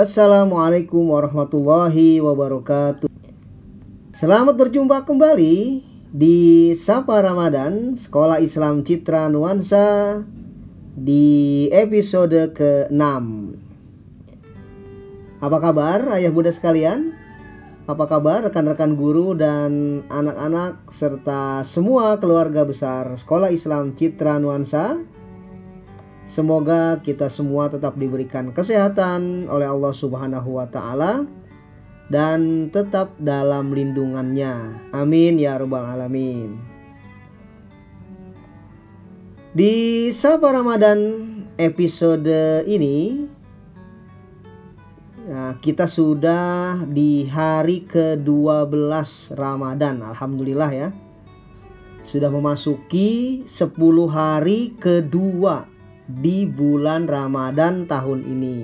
Assalamualaikum warahmatullahi wabarakatuh. Selamat berjumpa kembali di Sapa Ramadan Sekolah Islam Citra Nuansa di episode ke-6. Apa kabar ayah bunda sekalian? Apa kabar rekan-rekan guru dan anak-anak serta semua keluarga besar Sekolah Islam Citra Nuansa? Semoga kita semua tetap diberikan kesehatan oleh Allah Subhanahu wa taala dan tetap dalam lindungannya. Amin ya rabbal alamin. Di Sapa Ramadan episode ini Nah, kita sudah di hari ke-12 Ramadan. Alhamdulillah ya. Sudah memasuki 10 hari kedua di bulan Ramadan tahun ini.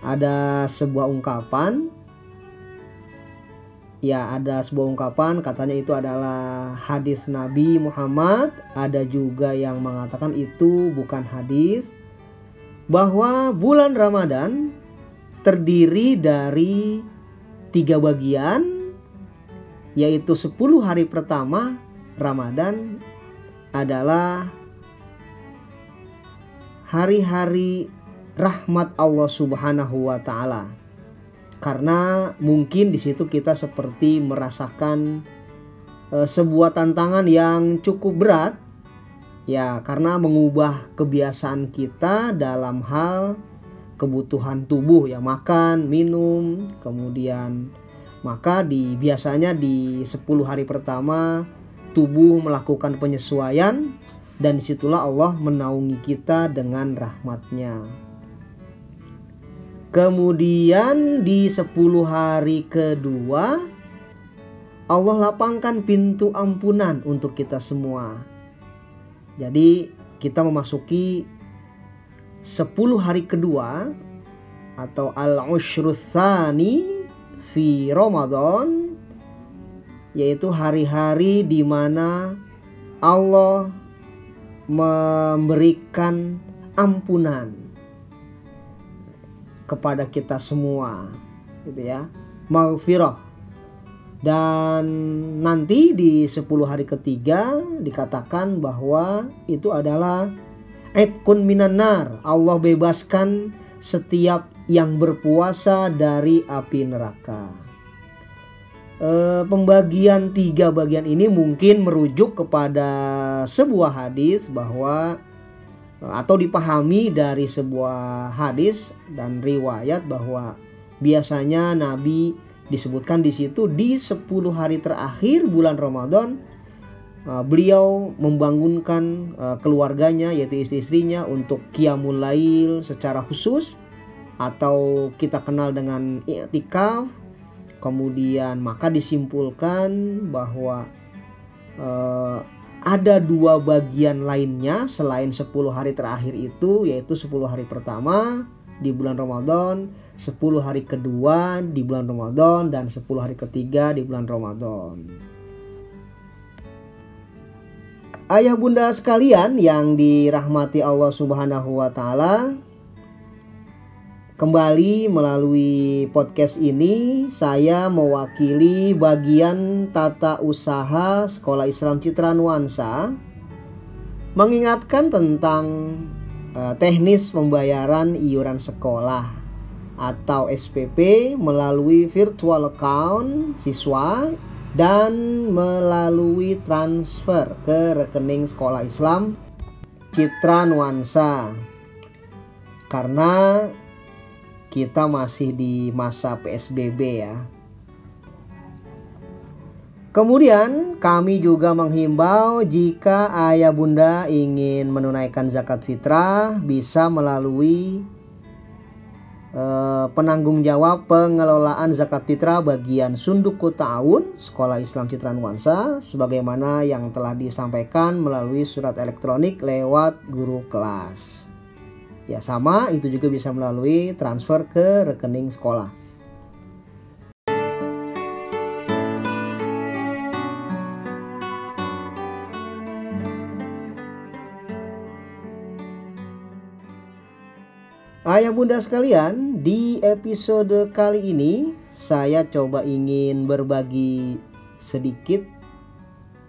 Ada sebuah ungkapan. Ya, ada sebuah ungkapan katanya itu adalah hadis Nabi Muhammad, ada juga yang mengatakan itu bukan hadis. Bahwa bulan Ramadan terdiri dari tiga bagian yaitu 10 hari pertama Ramadan adalah hari-hari rahmat Allah Subhanahu wa taala. Karena mungkin di situ kita seperti merasakan e, sebuah tantangan yang cukup berat ya karena mengubah kebiasaan kita dalam hal kebutuhan tubuh ya makan, minum, kemudian maka di biasanya di 10 hari pertama tubuh melakukan penyesuaian dan di situlah Allah menaungi kita dengan rahmatnya. Kemudian di 10 hari kedua Allah lapangkan pintu ampunan untuk kita semua. Jadi kita memasuki 10 hari kedua atau al-ushrusani fi Ramadan yaitu hari-hari di mana Allah memberikan ampunan kepada kita semua gitu ya. Maghfirah. Dan nanti di 10 hari ketiga dikatakan bahwa itu adalah Etkun minanar Allah bebaskan setiap yang berpuasa dari api neraka e, pembagian tiga bagian ini mungkin merujuk kepada sebuah hadis bahwa eh, atau dipahami dari sebuah hadis dan riwayat bahwa biasanya Nabi disebutkan di situ di 10 hari terakhir bulan Ramadan uh, beliau membangunkan keluarganya yaitu istri-istrinya untuk qiyamul lail secara khusus atau kita kenal dengan i'tikaf Kemudian maka disimpulkan bahwa eh, ada dua bagian lainnya selain 10 hari terakhir itu yaitu 10 hari pertama di bulan Ramadan, 10 hari kedua di bulan Ramadan dan 10 hari ketiga di bulan Ramadan. Ayah bunda sekalian yang dirahmati Allah Subhanahu wa taala, Kembali melalui podcast ini saya mewakili bagian tata usaha Sekolah Islam Citra Nuansa mengingatkan tentang uh, teknis pembayaran iuran sekolah atau SPP melalui virtual account siswa dan melalui transfer ke rekening Sekolah Islam Citra Nuansa. Karena kita masih di masa PSBB ya. Kemudian kami juga menghimbau jika ayah bunda ingin menunaikan zakat fitrah bisa melalui eh, penanggung jawab pengelolaan zakat fitrah bagian Sunduku Ta'un Sekolah Islam Citra Nuansa sebagaimana yang telah disampaikan melalui surat elektronik lewat guru kelas. Ya sama itu juga bisa melalui transfer ke rekening sekolah. Ayah bunda sekalian, di episode kali ini saya coba ingin berbagi sedikit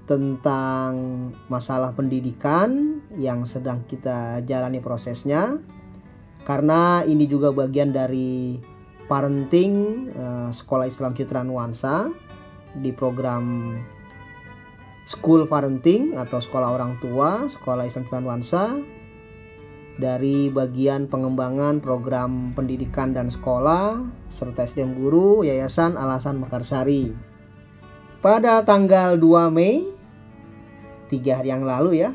tentang masalah pendidikan yang sedang kita jalani prosesnya karena ini juga bagian dari parenting uh, Sekolah Islam Citra Nuansa di program School Parenting atau Sekolah Orang Tua Sekolah Islam Citra Nuansa dari bagian pengembangan program pendidikan dan sekolah serta SDM guru Yayasan Alasan Mekarsari. Pada tanggal 2 Mei tiga hari yang lalu ya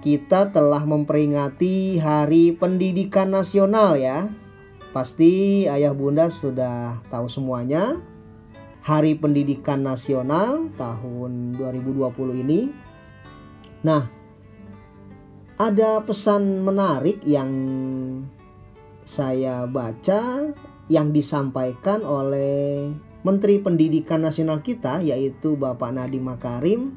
kita telah memperingati Hari Pendidikan Nasional ya. Pasti ayah bunda sudah tahu semuanya. Hari Pendidikan Nasional tahun 2020 ini. Nah, ada pesan menarik yang saya baca yang disampaikan oleh Menteri Pendidikan Nasional kita yaitu Bapak Nadiem Makarim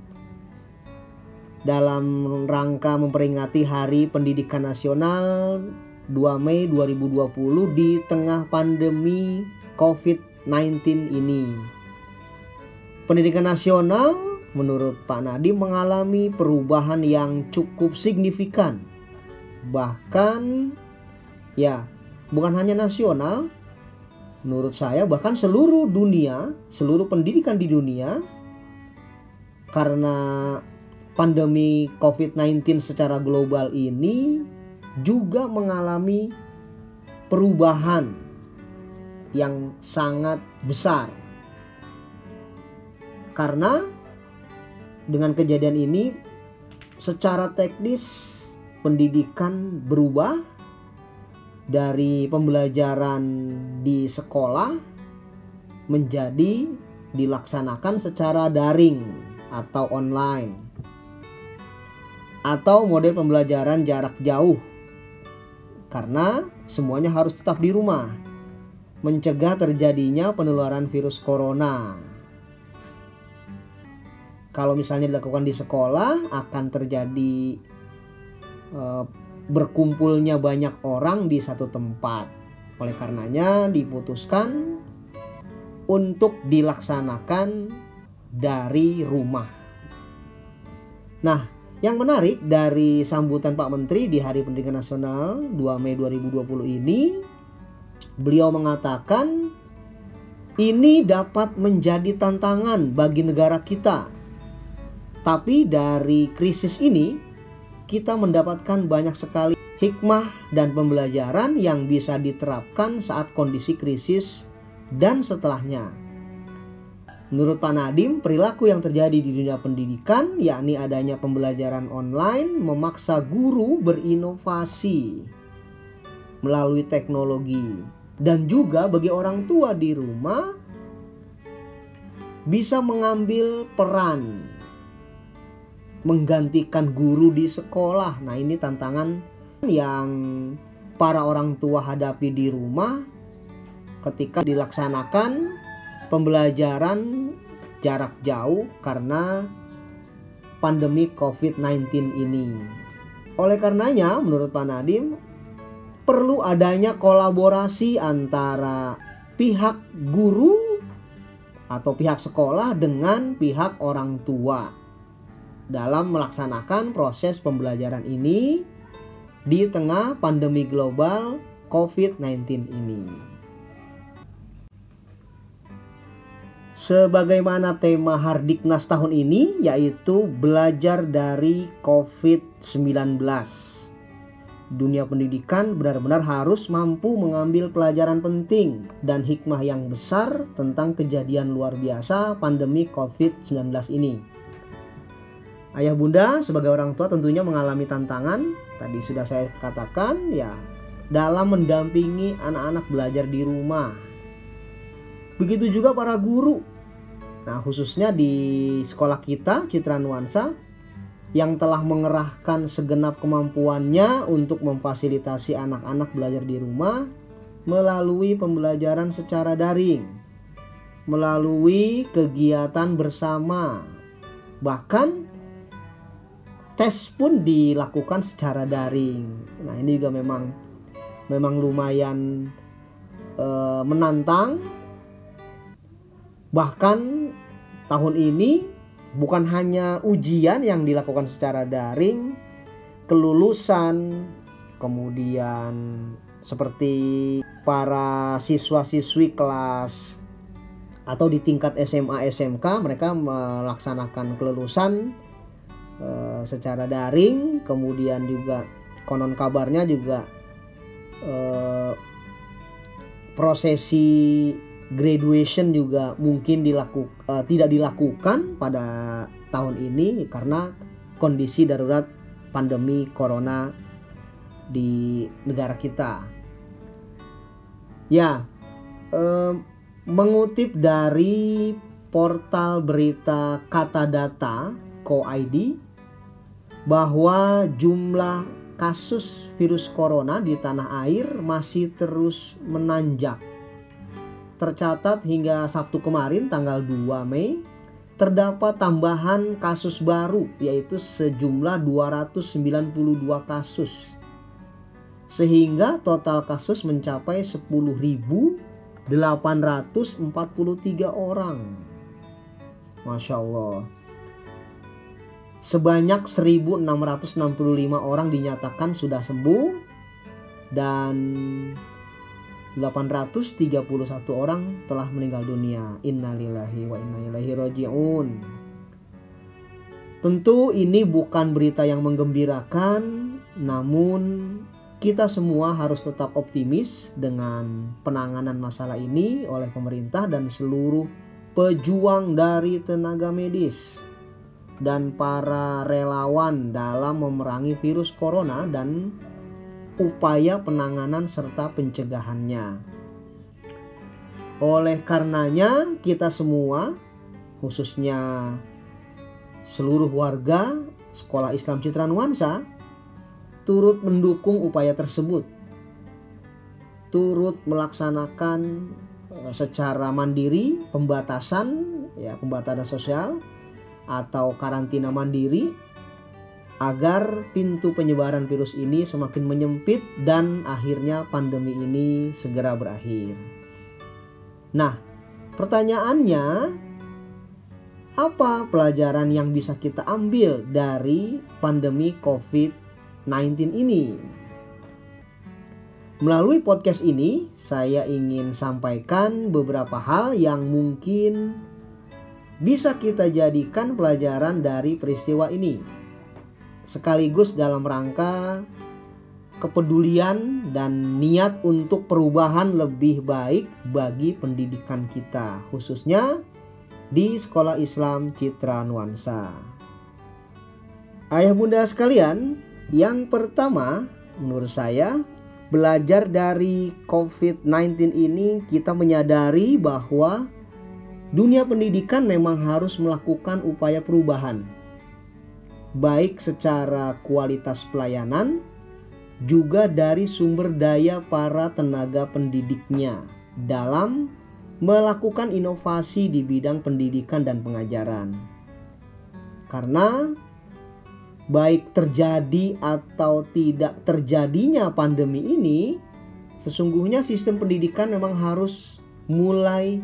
dalam rangka memperingati Hari Pendidikan Nasional 2 Mei 2020 di tengah pandemi COVID-19 ini. Pendidikan nasional menurut Pak Nadiem mengalami perubahan yang cukup signifikan. Bahkan ya, bukan hanya nasional, menurut saya bahkan seluruh dunia, seluruh pendidikan di dunia karena pandemi COVID-19 secara global ini juga mengalami perubahan yang sangat besar. Karena dengan kejadian ini secara teknis pendidikan berubah dari pembelajaran di sekolah menjadi dilaksanakan secara daring atau online atau model pembelajaran jarak jauh karena semuanya harus tetap di rumah mencegah terjadinya penularan virus corona. Kalau misalnya dilakukan di sekolah akan terjadi e, berkumpulnya banyak orang di satu tempat. Oleh karenanya diputuskan untuk dilaksanakan dari rumah. Nah, yang menarik dari sambutan Pak Menteri di Hari Pendidikan Nasional 2 Mei 2020 ini, beliau mengatakan ini dapat menjadi tantangan bagi negara kita. Tapi dari krisis ini kita mendapatkan banyak sekali hikmah dan pembelajaran yang bisa diterapkan saat kondisi krisis dan setelahnya. Menurut Pak Nadim, perilaku yang terjadi di dunia pendidikan, yakni adanya pembelajaran online, memaksa guru berinovasi melalui teknologi, dan juga bagi orang tua di rumah bisa mengambil peran menggantikan guru di sekolah. Nah, ini tantangan yang para orang tua hadapi di rumah ketika dilaksanakan pembelajaran jarak jauh karena pandemi COVID-19 ini. Oleh karenanya, menurut Pak Nadim, perlu adanya kolaborasi antara pihak guru atau pihak sekolah dengan pihak orang tua dalam melaksanakan proses pembelajaran ini di tengah pandemi global COVID-19 ini. Sebagaimana tema Hardiknas tahun ini yaitu belajar dari COVID-19. Dunia pendidikan benar-benar harus mampu mengambil pelajaran penting dan hikmah yang besar tentang kejadian luar biasa pandemi COVID-19 ini. Ayah bunda sebagai orang tua tentunya mengalami tantangan, tadi sudah saya katakan ya, dalam mendampingi anak-anak belajar di rumah Begitu juga para guru. Nah, khususnya di sekolah kita Citra Nuansa yang telah mengerahkan segenap kemampuannya untuk memfasilitasi anak-anak belajar di rumah melalui pembelajaran secara daring, melalui kegiatan bersama. Bahkan tes pun dilakukan secara daring. Nah, ini juga memang memang lumayan e, menantang. Bahkan tahun ini bukan hanya ujian yang dilakukan secara daring, kelulusan, kemudian seperti para siswa-siswi kelas atau di tingkat SMA SMK mereka melaksanakan kelulusan Eh, secara daring kemudian juga konon kabarnya juga uh, prosesi graduation juga mungkin dilaku, uh, tidak dilakukan pada tahun ini karena kondisi darurat pandemi corona di negara kita. Ya, uh, mengutip dari portal berita Kata Data Co-ID bahwa jumlah kasus virus corona di tanah air masih terus menanjak. Tercatat hingga Sabtu kemarin tanggal 2 Mei terdapat tambahan kasus baru yaitu sejumlah 292 kasus. Sehingga total kasus mencapai 10.843 orang. Masya Allah. Sebanyak 1665 orang dinyatakan sudah sembuh dan 831 orang telah meninggal dunia. Innalillahi wa inna ilaihi rajiun. Tentu ini bukan berita yang menggembirakan, namun kita semua harus tetap optimis dengan penanganan masalah ini oleh pemerintah dan seluruh pejuang dari tenaga medis dan para relawan dalam memerangi virus corona dan upaya penanganan serta pencegahannya. Oleh karenanya, kita semua, khususnya seluruh warga Sekolah Islam Citra Nuansa, turut mendukung upaya tersebut, turut melaksanakan eh, secara mandiri pembatasan, ya pembatasan sosial, atau karantina mandiri agar pintu penyebaran virus ini semakin menyempit dan akhirnya pandemi ini segera berakhir. Nah, pertanyaannya apa pelajaran yang bisa kita ambil dari pandemi COVID-19 ini? Melalui podcast ini, saya ingin sampaikan beberapa hal yang mungkin bisa kita jadikan pelajaran dari peristiwa ini. Sekaligus dalam rangka kepedulian dan niat untuk perubahan lebih baik bagi pendidikan kita, khususnya di Sekolah Islam Citra Nuansa. Ayah bunda sekalian, yang pertama menurut saya belajar dari COVID-19 ini kita menyadari bahwa Dunia pendidikan memang harus melakukan upaya perubahan, baik secara kualitas pelayanan, juga dari sumber daya para tenaga pendidiknya dalam melakukan inovasi di bidang pendidikan dan pengajaran. Karena baik terjadi atau tidak terjadinya pandemi ini, sesungguhnya sistem pendidikan memang harus mulai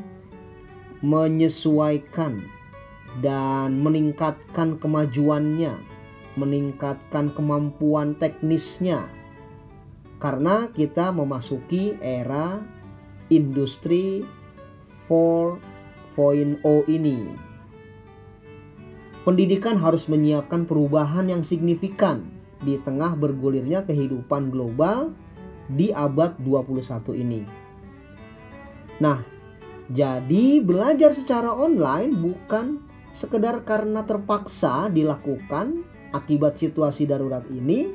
menyesuaikan dan meningkatkan kemajuannya, meningkatkan kemampuan teknisnya. Karena kita memasuki era industri 4.0 ini. Pendidikan harus menyiapkan perubahan yang signifikan di tengah bergulirnya kehidupan global di abad 21 ini. Nah, jadi belajar secara online bukan sekedar karena terpaksa dilakukan akibat situasi darurat ini.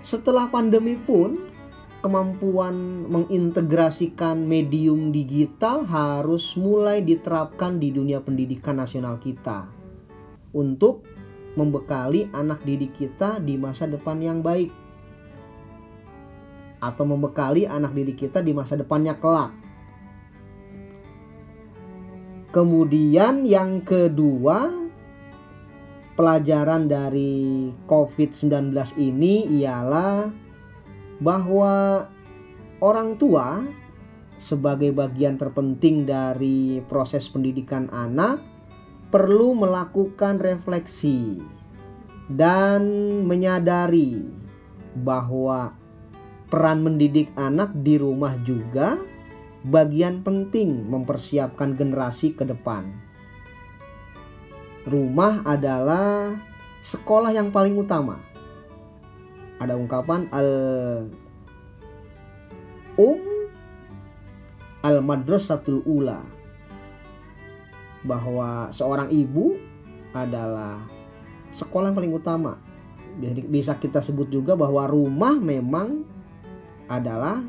Setelah pandemi pun kemampuan mengintegrasikan medium digital harus mulai diterapkan di dunia pendidikan nasional kita untuk membekali anak didik kita di masa depan yang baik atau membekali anak didik kita di masa depannya kelak Kemudian yang kedua pelajaran dari COVID-19 ini ialah bahwa orang tua sebagai bagian terpenting dari proses pendidikan anak perlu melakukan refleksi dan menyadari bahwa peran mendidik anak di rumah juga bagian penting mempersiapkan generasi ke depan. Rumah adalah sekolah yang paling utama. Ada ungkapan al um al madrasatul ula bahwa seorang ibu adalah sekolah yang paling utama. Jadi bisa kita sebut juga bahwa rumah memang adalah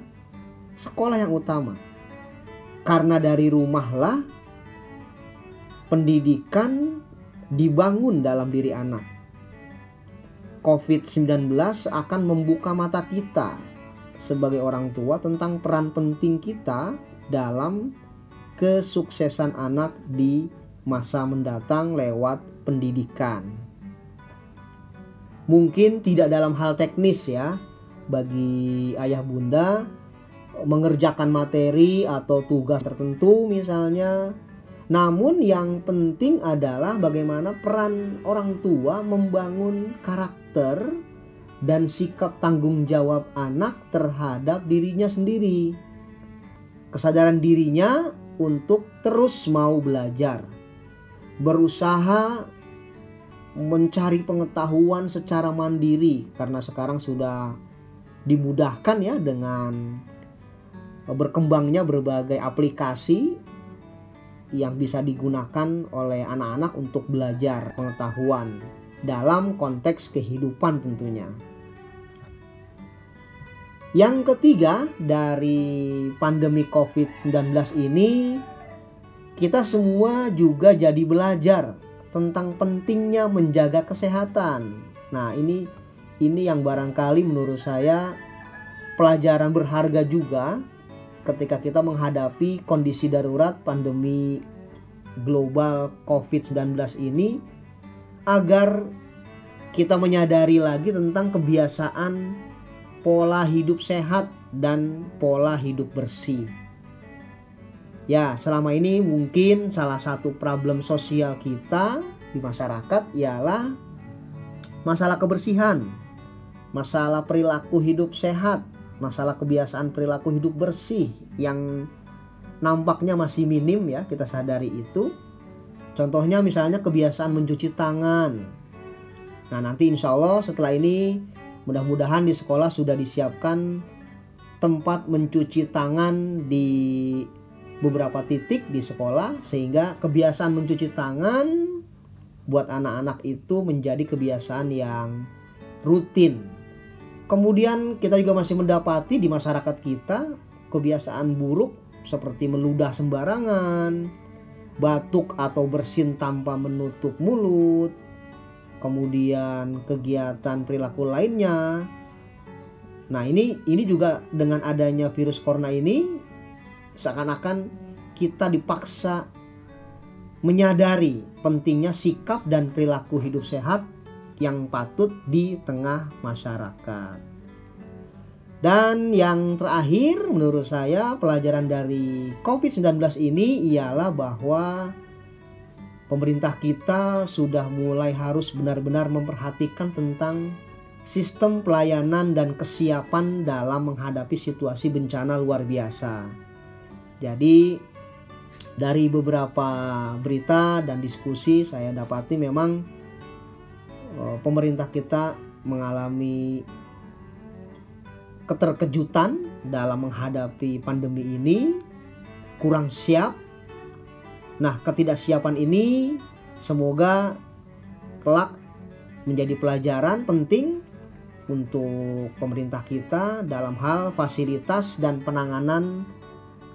sekolah yang utama. Karena dari rumahlah pendidikan dibangun dalam diri anak. COVID-19 akan membuka mata kita sebagai orang tua tentang peran penting kita dalam kesuksesan anak di masa mendatang lewat pendidikan. Mungkin tidak dalam hal teknis ya, bagi ayah bunda mengerjakan materi atau tugas tertentu misalnya. Namun yang penting adalah bagaimana peran orang tua membangun karakter dan sikap tanggung jawab anak terhadap dirinya sendiri. Kesadaran dirinya untuk terus mau belajar. Berusaha mencari pengetahuan secara mandiri karena sekarang sudah dimudahkan ya dengan berkembangnya berbagai aplikasi yang bisa digunakan oleh anak-anak untuk belajar pengetahuan dalam konteks kehidupan tentunya. Yang ketiga dari pandemi COVID-19 ini kita semua juga jadi belajar tentang pentingnya menjaga kesehatan. Nah, ini ini yang barangkali menurut saya pelajaran berharga juga ketika kita menghadapi kondisi darurat pandemi global COVID-19 ini agar kita menyadari lagi tentang kebiasaan pola hidup sehat dan pola hidup bersih. Ya, selama ini mungkin salah satu problem sosial kita di masyarakat ialah masalah kebersihan, masalah perilaku hidup sehat, masalah kebiasaan perilaku hidup bersih yang nampaknya masih minim ya kita sadari itu. Contohnya misalnya kebiasaan mencuci tangan. Nah nanti insya Allah setelah ini mudah-mudahan di sekolah sudah disiapkan tempat mencuci tangan di beberapa titik di sekolah sehingga kebiasaan mencuci tangan buat anak-anak itu menjadi kebiasaan yang rutin Kemudian kita juga masih mendapati di masyarakat kita kebiasaan buruk seperti meludah sembarangan, batuk atau bersin tanpa menutup mulut, kemudian kegiatan perilaku lainnya. Nah, ini ini juga dengan adanya virus corona ini seakan-akan kita dipaksa menyadari pentingnya sikap dan perilaku hidup sehat yang patut di tengah masyarakat. Dan yang terakhir menurut saya pelajaran dari COVID-19 ini ialah bahwa pemerintah kita sudah mulai harus benar-benar memperhatikan tentang sistem pelayanan dan kesiapan dalam menghadapi situasi bencana luar biasa. Jadi dari beberapa berita dan diskusi saya dapati memang pemerintah kita mengalami keterkejutan dalam menghadapi pandemi ini, kurang siap. Nah, ketidaksiapan ini semoga kelak menjadi pelajaran penting untuk pemerintah kita dalam hal fasilitas dan penanganan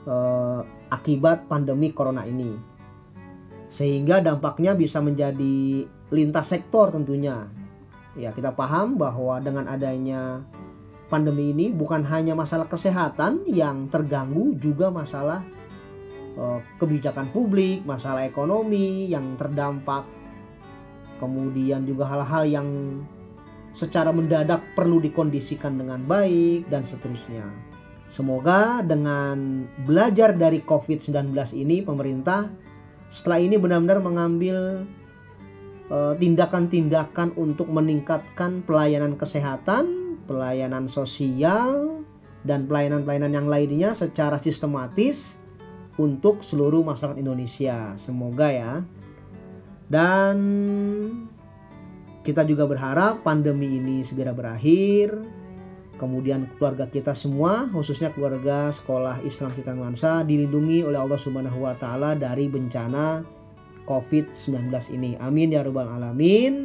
eh, akibat pandemi corona ini. Sehingga dampaknya bisa menjadi lintas sektor tentunya. Ya, kita paham bahwa dengan adanya pandemi ini bukan hanya masalah kesehatan yang terganggu, juga masalah uh, kebijakan publik, masalah ekonomi yang terdampak. kemudian juga hal-hal yang secara mendadak perlu dikondisikan dengan baik dan seterusnya. Semoga dengan belajar dari COVID-19 ini pemerintah setelah ini benar-benar mengambil eh, tindakan-tindakan uh, untuk meningkatkan pelayanan kesehatan, pelayanan sosial dan pelayanan-pelayanan yang lainnya secara sistematis untuk seluruh masyarakat Indonesia. Semoga ya. Dan kita juga berharap pandemi ini segera berakhir kemudian keluarga kita semua khususnya keluarga sekolah Islam Citra Nuansa dilindungi oleh Allah Subhanahu wa taala dari bencana COVID-19 ini. Amin ya rabbal alamin.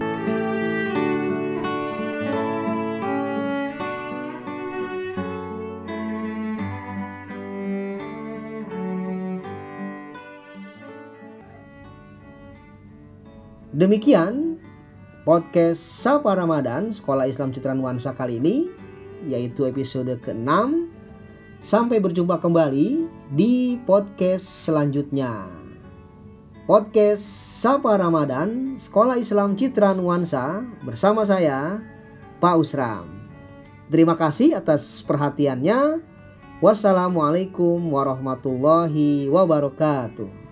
Demikian podcast Sapa Ramadan Sekolah Islam Citra Nuansa kali ini yaitu episode ke-6. Sampai berjumpa kembali di podcast selanjutnya. Podcast Sapa Ramadan, Sekolah Islam Citra Nuansa bersama saya, Pak Usram. Terima kasih atas perhatiannya. Wassalamualaikum warahmatullahi wabarakatuh.